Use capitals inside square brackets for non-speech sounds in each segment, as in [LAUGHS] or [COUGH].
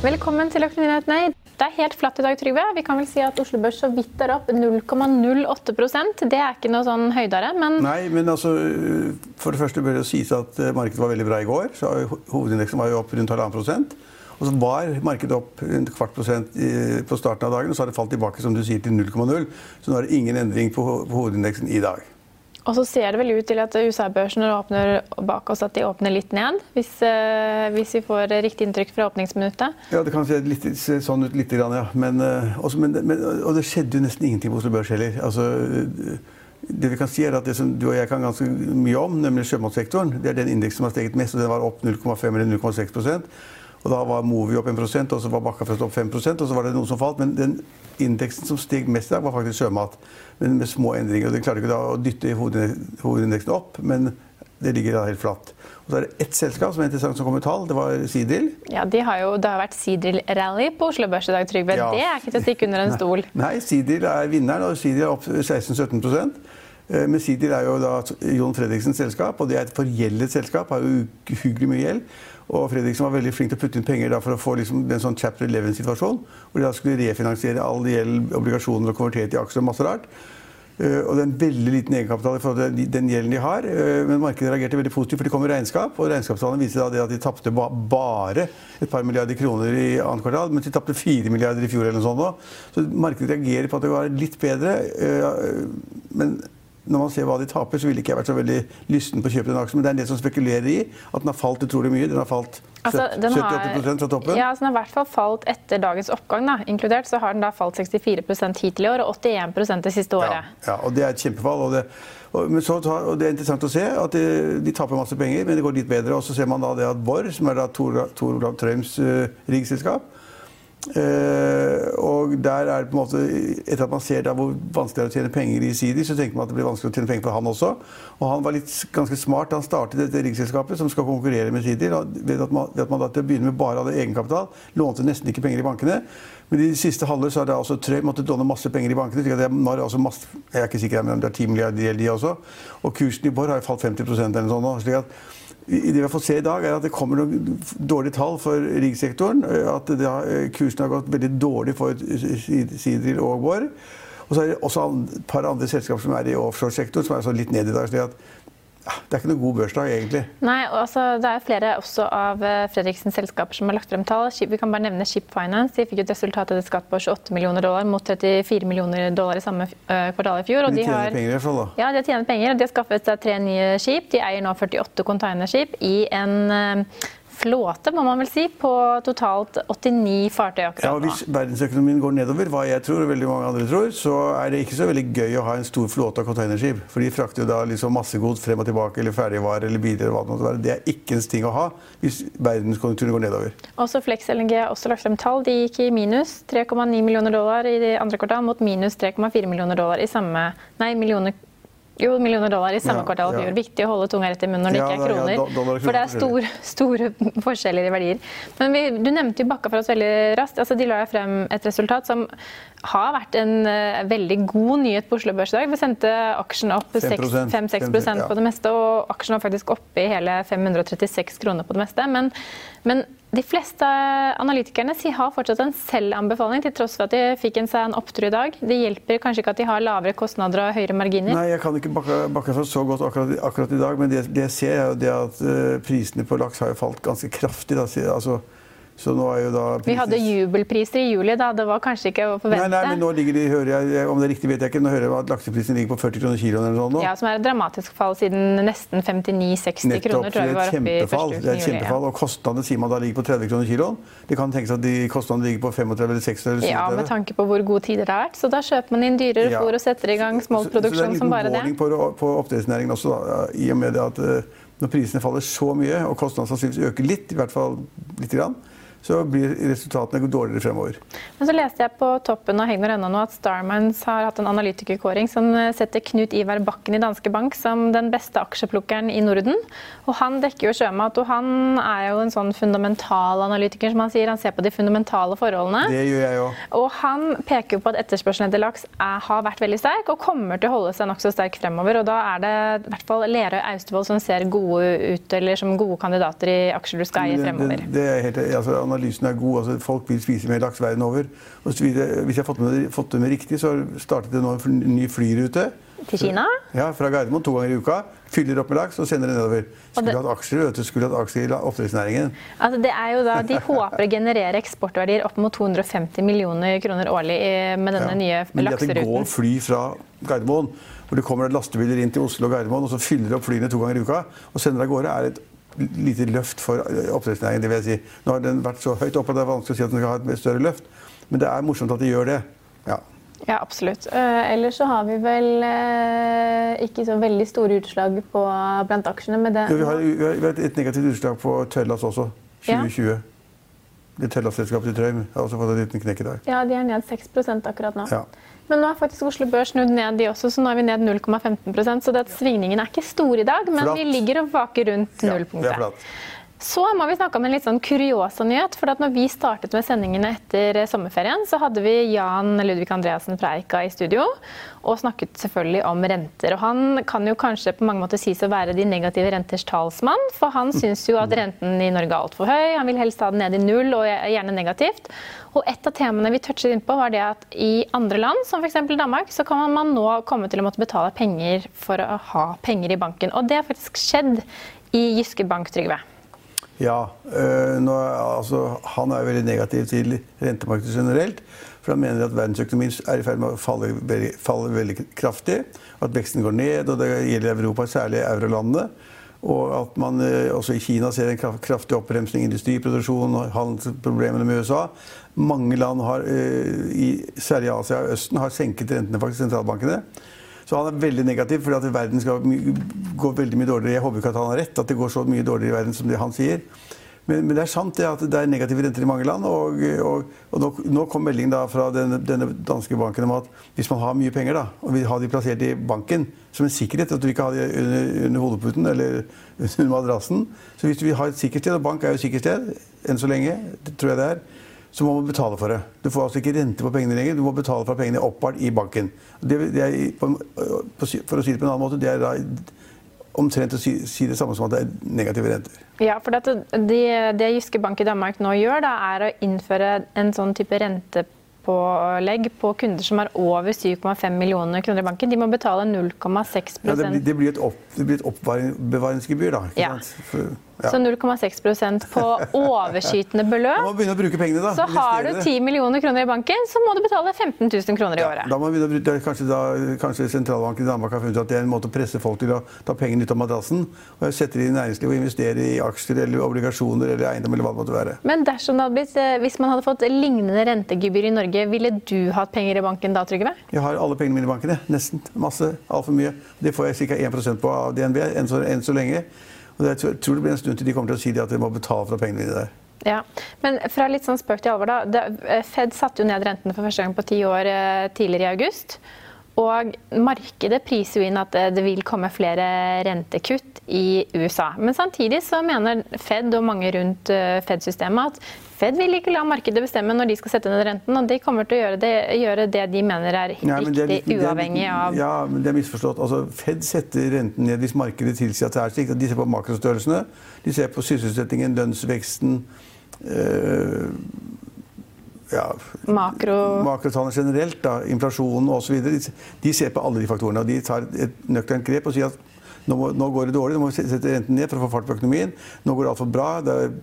Velkommen til Økonominyhetene. Det er helt flatt i dag, Trygve. Vi kan vel si at Oslo Børs så vidt er opp 0,08% Det er ikke noe sånn høydere, men Nei, men altså For det første bør det sies at eh, markedet var veldig bra i går. så Hovedindeksen var jo opp rundt halvannen prosent. Og så var markedet opp en kvart prosent på starten av dagen, og så har det falt tilbake som du sier, til 0,0. Så nå er det ingen endring på hovedindeksen i dag. Og så ser det vel ut til at USA-børsen åpner bak oss at de åpner litt ned, hvis, uh, hvis, vi får riktig inntrykk fra åpningsminuttet? Ja, det kan se, litt, se sånn ut lite grann, ja. Men, uh, også, men, men, og det skjedde jo nesten ingenting på Oslo Børs heller. Altså, det vi kan si er at det som du og jeg kan ganske mye om, nemlig sjømatsektoren, det er den indeksen som har steget mest, og den var opp 0,5 eller 0,6 og Da var Movi opp 1% og så var Bakkafrost opp 5% og så var det noen som falt. Men den indeksen som steg mest i dag, var faktisk sjømat men med små endringer. og Det klarte ikke da å dytte hovedindeksen opp, men det ligger da helt flatt. Og så er det ett selskap som er interessant som kom med tall. Det var Sidril. Ja, de har jo, Det har vært Sidril-rally på Oslo Børs i dag, Trygve. Ja. Det er ikke til å stikke under en stol. [LAUGHS] Nei, Sidril er vinneren, og Sidril er opp 16-17 eh, men Sidril er jo da Jon Fredriksens selskap, og det er et forgjeldet selskap. Har jo uhyggelig mye gjeld. Og Fredriksen var veldig flink til å putte inn penger for å få liksom en sånn chapter 11-situasjon. Hvor de da skulle refinansiere all gjeld, obligasjoner og konvertere til aksjer og masse rart. Uh, og det er en veldig liten egenkapital i forhold til den gjelden de har. Uh, men markedet reagerte veldig positivt, for det kom regnskap. Og regnskapstallene viser da at de tapte bare et par milliarder kroner i annet kvartal, mens de tapte fire milliarder i fjor. eller noe sånt. Så markedet reagerer på at det var litt bedre. Men når man ser hva de taper, så ville ikke jeg vært så veldig lysten på å kjøpe den aksjen. Men det er en del som spekulerer i at den har falt utrolig mye. Den har falt altså, 78% fra toppen. Ja, altså Den har i hvert fall falt etter dagens oppgang, da, inkludert. Så har den da falt 64 hittil i år, og 81 det siste året. Ja, ja, og det er et kjempefall. og det og, så, og det er interessant å se at de, de, taper masse penger, men det går litt bedre. Og så ser man da det at Borr, som er da Tor, Tor Olav Trøims uh, riggselskap, Uh, og der er det på en måte, Etter at man ser da hvor vanskelig det er å tjene penger i Sidi, så tenker man at det blir vanskelig å tjene penger for han også. Og han var litt ganske smart. Han startet dette riggselskapet som skal konkurrere med Sidi. Ved at man, ved at man da til å begynne med bare hadde egenkapital, lånte nesten ikke penger i bankene. Men i de siste halvår så har det altså Trøy måttet låne masse penger i bankene. slik at det er, altså masse, jeg er ikke sikker, om det er 10 milliarder gjeld, de også. Og kursen i Borr har jo falt 50% eller noe sånt slik at det vi har fått se i dag, er at det kommer noen dårlige tall for riggsektoren. At da, kursen har gått veldig dårlig for Sidril og Vår. Og så er det også et par andre selskaper som er i offshoresektoren, som er litt ned i dag. Slik det er ikke noen god børsdag, egentlig. Nei, altså, Det er flere også av eh, Fredriksens selskaper som har lagt frem tall. Vi kan bare nevne Ship Finance. De fikk et resultat etter skatt på 28 millioner dollar mot 34 millioner dollar i samme uh, kvartal i fjor. Og de, de tjener har, penger i hvert fall, da. Ja, de har tjent penger. og De har skaffet seg tre nye skip. De eier nå 48 containerskip i en uh, flåte må man vel si, på totalt 89 fartøy akkurat nå. Ja, hvis verdensøkonomien går nedover, hva jeg tror og veldig mange andre tror, så er det ikke så veldig gøy å ha en stor flåte av containerskip. For de frakter jo da liksom massegods frem og tilbake, eller ferdigvarer eller biler. eller hva det måtte være. Det er ikke en ting å ha hvis verdenskonjunkturen går nedover. Også Flex LNG har også lagt frem tall. De gikk i minus 3,9 millioner dollar i det andre kvartal mot minus 3,4 millioner dollar i samme Nei, millioner jo, millioner dollar i samme ja, kvartal i fjor. Viktig å holde tunga rett i munnen når det ikke er kroner. Ja, kroner. for det er stor, store forskjeller i verdier. Men vi, du nevnte jo Bakka for oss veldig raskt. Altså, de la frem et resultat som har vært en uh, veldig god nyhet på Oslo Børs i dag. Vi sendte aksjen opp 5-6 på det meste, og aksjen var faktisk oppe i hele 536 kroner på det meste. Men, men de fleste analytikerne har fortsatt en selvanbefaling, til tross for at de fikk en seg en opptur i dag. Det hjelper kanskje ikke at de har lavere kostnader og høyere marginer? Nei, jeg kan ikke bakke, bakke for så godt akkurat, akkurat, i dag, men det, det jeg ser, er det at uh, prisene på laks har falt ganske kraftig. Da. Altså, Vi hadde jubelpriser i juli, da. Det var kanskje ikke å forvente. Nei, nei, men nå ligger de, hører jeg, om det er riktig vet jeg ikke, nå hører jeg at lakseprisen ligger på 40 kroner kiloen eller nå. Ja, Som er et dramatisk fall siden nesten 59-60 kroner, tror jeg vi var oppe i første Det er et kjempefall, ja. og kostnadene sier man da ligger på 30 kroner kiloen. Det kan tenkes at de kostnadene ligger på 35 eller 36 eller 37. Ja, med tanke på hvor gode tider det har vært. Så da kjøper man inn dyrere Ja. fôr og setter i gang smålproduksjon som bare det. så det er en liten warning På, på oppdrettsnæringen også, da, i og med det at eh, når prisene faller så mye, og kostnadene sannsynligvis øker litt, i hvert fall lite grann, så blir resultatene dårligere fremover. Men så leste jeg på toppen av Hegnar Hegnar.no nå at Starmines har hatt en analytikerkåring som eh, setter Knut Ivar Bakken i Danske Bank som den beste aksjeplukkeren i Norden. Og han dekker jo sjømat, og han er jo en sånn fundamental analytiker, som han sier. Han ser på de fundamentale forholdene. Det gjør jeg òg. Og han peker jo på at etterspørselen etter laks er, har vært veldig sterk og kommer til å holde seg nokså sterk fremover. Og da er det i hvert fall Lerøy Austevoll som ser gode ut, eller som gode kandidater i aksjer du skal eie Det, fremover. det, det er helt, altså, analysen er god. Altså, folk vil spise mer laks verden over. Og så videre. Hvis jeg har fått, med, fått med riktig, så startet det nå en ny flyrute. Til Kina? Ja, Fra Gardermoen to ganger i uka. Fyller opp med laks og sender det nedover. Skulle hatt aksjer vet du, skulle hatt aksjer i oppdrettsnæringen. Altså det er jo da, De håper å generere eksportverdier opp mot 250 millioner kroner årlig med denne Ja. nye Men det at det går lakseruten. fly fra Gardermoen, hvor det kommer lastebiler inn til Oslo og Gardermoen, og så fyller opp flyene to ganger i uka og sender av gårde, er et lite løft for oppdrettsnæringen. det vil jeg si. Nå har den vært så høyt oppe at det er vanskelig å si at den skal ha et større løft. Men det er morsomt at de gjør det. Ja. Ja, absolutt. Eh, ellers så har vi vel eh, ikke så veldig store utslag på, blant aksjene. Med det. Jo, Vi har, vi har- et negativt utslag på Tøllas også. Ja. 2020. Det Tørlas-selskapet til Trøim har også fått en liten knekk i dag. Ja, de er ned 6 akkurat nå. Ja. Men nå har faktisk Oslo Børs snudd ned, de også, så nå er vi ned 0,15% Så det at svingningen er ikke stor i dag, men Flatt. vi ligger og vaker rundt Ja, det er nullpunktet. flatt. Så må vi snakke om en litt sånn kuriosa nyhet. for at når vi startet med sendingene etter eh, sommerferien, så hadde vi Jan Ludvig Andreassen fra Eika i studio og snakket selvfølgelig om renter. Og han kan jo kanskje på mange måter sies å være de negative renters talsmann, for han syns jo at renten i Norge er altfor høy. Han vil helst ha den ned i null, og gjerne negativt. Og et av temaene vi touchet inn på, var det at i andre land, som f.eks. Danmark, så kan man nå komme til å måtte betale penger for å ha penger i banken. Og det har faktisk skjedd i Jyske Bank, Trygve. Ja. øh, nå, altså, han er veldig negativ til rentemarkedet generelt. For han mener at verdensøkonomien er i ferd med å falle falle veldig kraftig. At veksten går ned, og det gjelder Europa, særlig eurolandene. Og at man øh, også i Kina ser en kraftig oppbremsing i industriproduksjon og handelsproblemene med USA. Mange land, har, øh, særlig i Asia og Østen, har senket rentene, faktisk, sentralbankene. Så han er veldig negativ, fordi at verden skal gå veldig mye dårligere. Jeg håper ikke at han har rett, at det går så mye dårligere i verden som det han sier. Men, men det er sant det at det er negative renter i mange land. Og, og, og nå, nå kom meldingen da fra denne, denne danske banken om at hvis man har mye penger da, og vil ha de plassert i banken som en sikkerhet, at du ikke har de under, under hodeputen eller [LAUGHS] under madrassen Så hvis du vil ha et sikkert sted, og bank er jo et sikkert sted enn så lenge, det tror jeg det er, så må man betale for det. Du får altså ikke rente på pengene lenger, du må betale for pengene oppbart i banken. Det, det er, for å si det på en annen måte, det er da omtrent å si, si det samme som at det er negative renter. Ja, for dette, det, det Jyske Bank i Danmark nå gjør, da, er å innføre en sånn type rentepålegg på kunder som har over 7,5 millioner kroner i banken. De må betale 0,6 Ja, det, blir, det blir et, opp, det blir et oppbevaringsgebyr, da. Ikke Ja. sant? For. Så 0,6% på overskytende beløp. man begynne å bruke pengene, da. Så har du 10 millioner kroner i banken, så må du betale 15 000 kroner i året. Da må begynne å bruke, det er kanskje, da, kanskje sentralbanken i Danmark har funnet ut at det er en måte å presse folk til å ta pengene ut av madrassen og sette det i næringslivet og investere i aksjer eller obligasjoner eller eiendom eller hva det måtte være. Men dersom det hadde blitt, eh, hvis man hadde fått lignende rentegebyr i Norge, ville du hatt penger i banken da, Trygve? Jeg har alle pengene mine i banken. jeg. Nesten. Masse. Altfor mye. Det får jeg ca. 1% på av DNB enn så, enn så lenge. Og jeg tror- det blir en stund til de kommer til å si at dere må betale for pengene dine. Ja, Men fra litt sånn spøk til alvor, da. Eh, Fed satte jo ned rentene for første gang på ti år eh, tidligere i august. Og markedet priser jo inn at det vil komme flere rentekutt i USA. Men samtidig så mener Fed og mange rundt eh, Fed-systemet at Fed vil ikke la markedet bestemme når de skal sette ned renten, og de kommer til å gjøre det, gjøre det de mener er riktig, ja, er litt- uavhengig av Ja, men det er misforstått. Altså, Fed setter renten ned hvis markedet tilsier at det er slik. De ser på makrostørrelsene, de ser på sysselsettingen, lønnsveksten øh, ja, makro... Makrotallene generelt, da, inflasjonen osv. De, de ser på alle de faktorene. og De tar et nøkternt grep og sier at Nå, må, nå, går det dårlig, nå må vi sette renten ned for å få fart på økonomien. Nå går det altfor bra. Det er,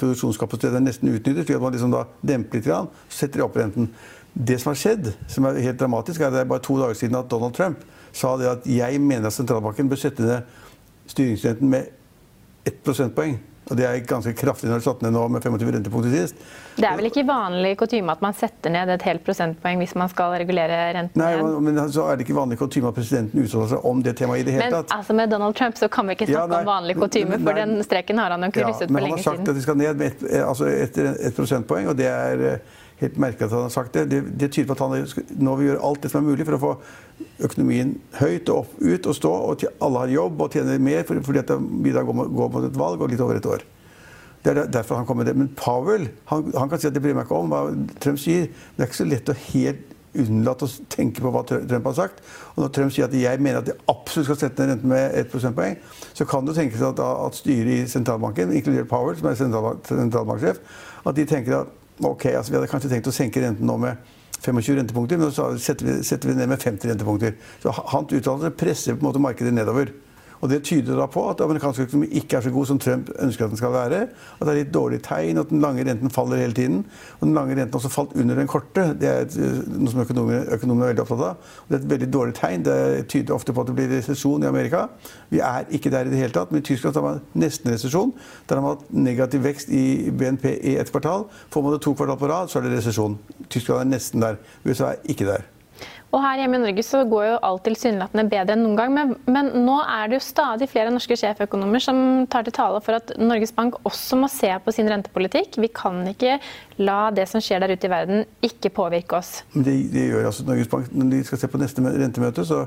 produksjonskapasiteten er nesten utnyttet. slik at man liksom da demper litt, grann, så setter de opp renten. Det som har skjedd, som er helt dramatisk, er at det er bare to dager siden at Donald Trump sa det at jeg mener at sentralbanken bør sette ned styringsrenten med ett prosentpoeng. Og det er ganske kraftig når det er satt ned nå med 25 rentepunkter sist. Det er vel ikke vanlig kutyme at man setter ned et helt prosentpoeng hvis man skal regulere renten Nei, men så er det ikke vanlig kutyme at presidenten uttaler seg om det temaet i det hele tatt. Men altså med Donald Trump så kan vi ikke snakke ja, om vanlig kutyme, for den streken har han jo ikke ja, krysset for lenge siden. Men han har sagt at de skal ned med et, altså et, et prosentpoeng, og det er eh, helt merket at han har sagt det. det. Det, tyder på at han nå vil gjøre alt det som er mulig for å få økonomien høyt og opp, ut og stå, og alle har jobb og tjener mer fordi at vi da går mot et valg og litt over et år. Det er derfor han kommer med det. Men Powell han, han kan si at det bryr meg ikke om hva Trump sier. Men det er ikke så lett å helt unnlate å tenke på hva Trump har sagt. Og når Trump sier at jeg mener at de absolutt skal sette ned renten med 1 prosentpoeng, så kan det tenkes at, at styret i sentralbanken, inkludert Powell, som er sentralbanksjef, at de tenker at Ok, altså Vi hadde kanskje tenkt å senke renten nå med 25 rentepunkter, men så setter vi, setter vi ned med 50 rentepunkter. Så Hans uttalelse presser på en måte markedet nedover. Og Det tyder da på at amerikansk økonomi ikke er så god som Trump ønsker at den skal være. At det er litt dårlig tegn, at den lange renten faller hele tiden. Og den lange renten også falt under den korte. Det er eh, noe som økonomene, økonomene er veldig opptatt av. Og det er et veldig dårlig tegn. Det tyder ofte på at det blir resesjon i Amerika. Vi er ikke der i det hele tatt. Men i Tyskland har man nesten resesjon. Der har man hatt negativ vekst i BNP i ett kvartal. Får man det to kvartal på rad, så er det resesjon. Tyskland er nesten der. USA er ikke der. Og her hjemme i Norge så går jo alt tilsynelatende bedre enn noen gang. Men, men, nå er det jo stadig flere norske sjeføkonomer som tar til tale for at Norges Bank også må se på sin rentepolitikk. Vi kan ikke la det som skjer der ute i verden, ikke påvirke oss. Det, det gjør altså Norges Bank. Når de skal se på neste rentemøte, så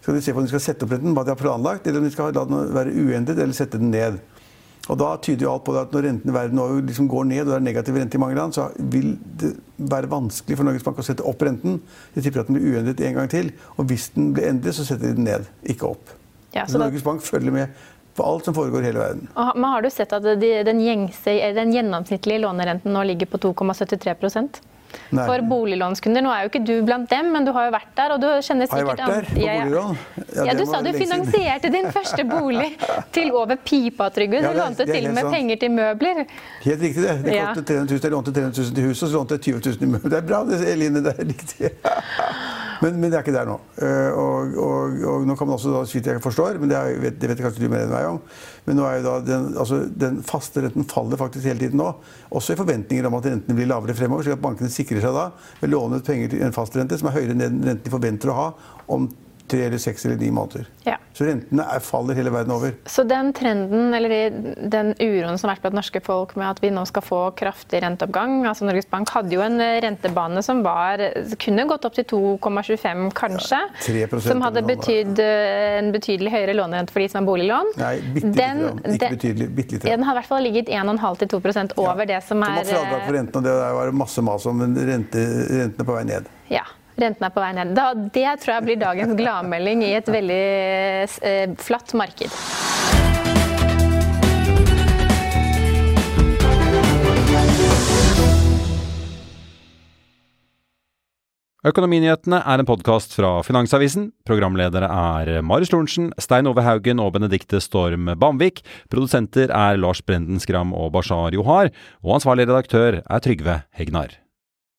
skal de se på om de skal sette opp renten, hva de har planlagt, eller om de skal la den være uendret eller sette den ned. Og Da tyder jo alt på at når renten i verden liksom går ned, og det er negativ rente i mange land, så vil det være vanskelig for Norges Bank å sette opp renten. De tipper at den blir uendret en gang til. Og hvis den blir endret, så setter de den ned, ikke opp. Ja, så Norges Bank følger med på alt som foregår i hele verden. Og, men Har du sett at de, den, gjengse, den gjennomsnittlige lånerenten nå ligger på 2,73 Nei. for boliglånskunder. Nå er jo ikke du blant dem, men du har jo vært der. og du kjenner sikkert... Har jeg vært der på boliglån? Ja, ja, Du sa du finansierte din første bolig [LAUGHS] til over pipa, Trygve. Du ja, lånte til og med sånn. penger til møbler. Helt riktig, det. Det 300 000. Jeg lånte 300 000 til huset, og så lånte jeg 20 000 i møbler. Det er bra, det, Eline. Det er riktig. [LAUGHS] Men, men, det er ikke der nå. Eh, og, og, og nå kan man også, så vidt jeg forstår, men det, er, det, vet kanskje du mer enn meg om, men nå er jo da den, altså, den faste renten faller faktisk hele tiden nå. Også i forventninger om at rentene blir lavere fremover, slik at bankene sikrer seg da ved å låne ut penger til en fastrente som er høyere enn den renten de forventer å ha om tre eller seks eller ni måneder. Ja. Så rentene er, faller hele verden over. Så den trenden, eller den uroen som har vært blant norske folk med at vi nå skal få kraftig renteoppgang altså Norges Bank hadde jo en rentebane som var, kunne gått opp til 2,25 kanskje. Ja, som hadde betydd eh, en betydelig høyere lånerente for de som har boliglån. Nei, bitte den, ikke betydelig. Bitte lite. Den hadde i hvert fall ligget 1,5-2 over det som er Det var fradrag for rentene, og det var masse mas om rente, rentene på vei ned. Ja. Renten er på vei ned. Det tror jeg blir dagens gladmelding i et veldig eh, flatt marked. Økonominyhetene er en podkast fra Finansavisen. Programledere er Marius Lorentzen, Stein Ove Haugen og Benedikte Storm Bamvik. Produsenter er Lars Brenden Skram og Bashar Johar. Og ansvarlig redaktør er Trygve Hegnar.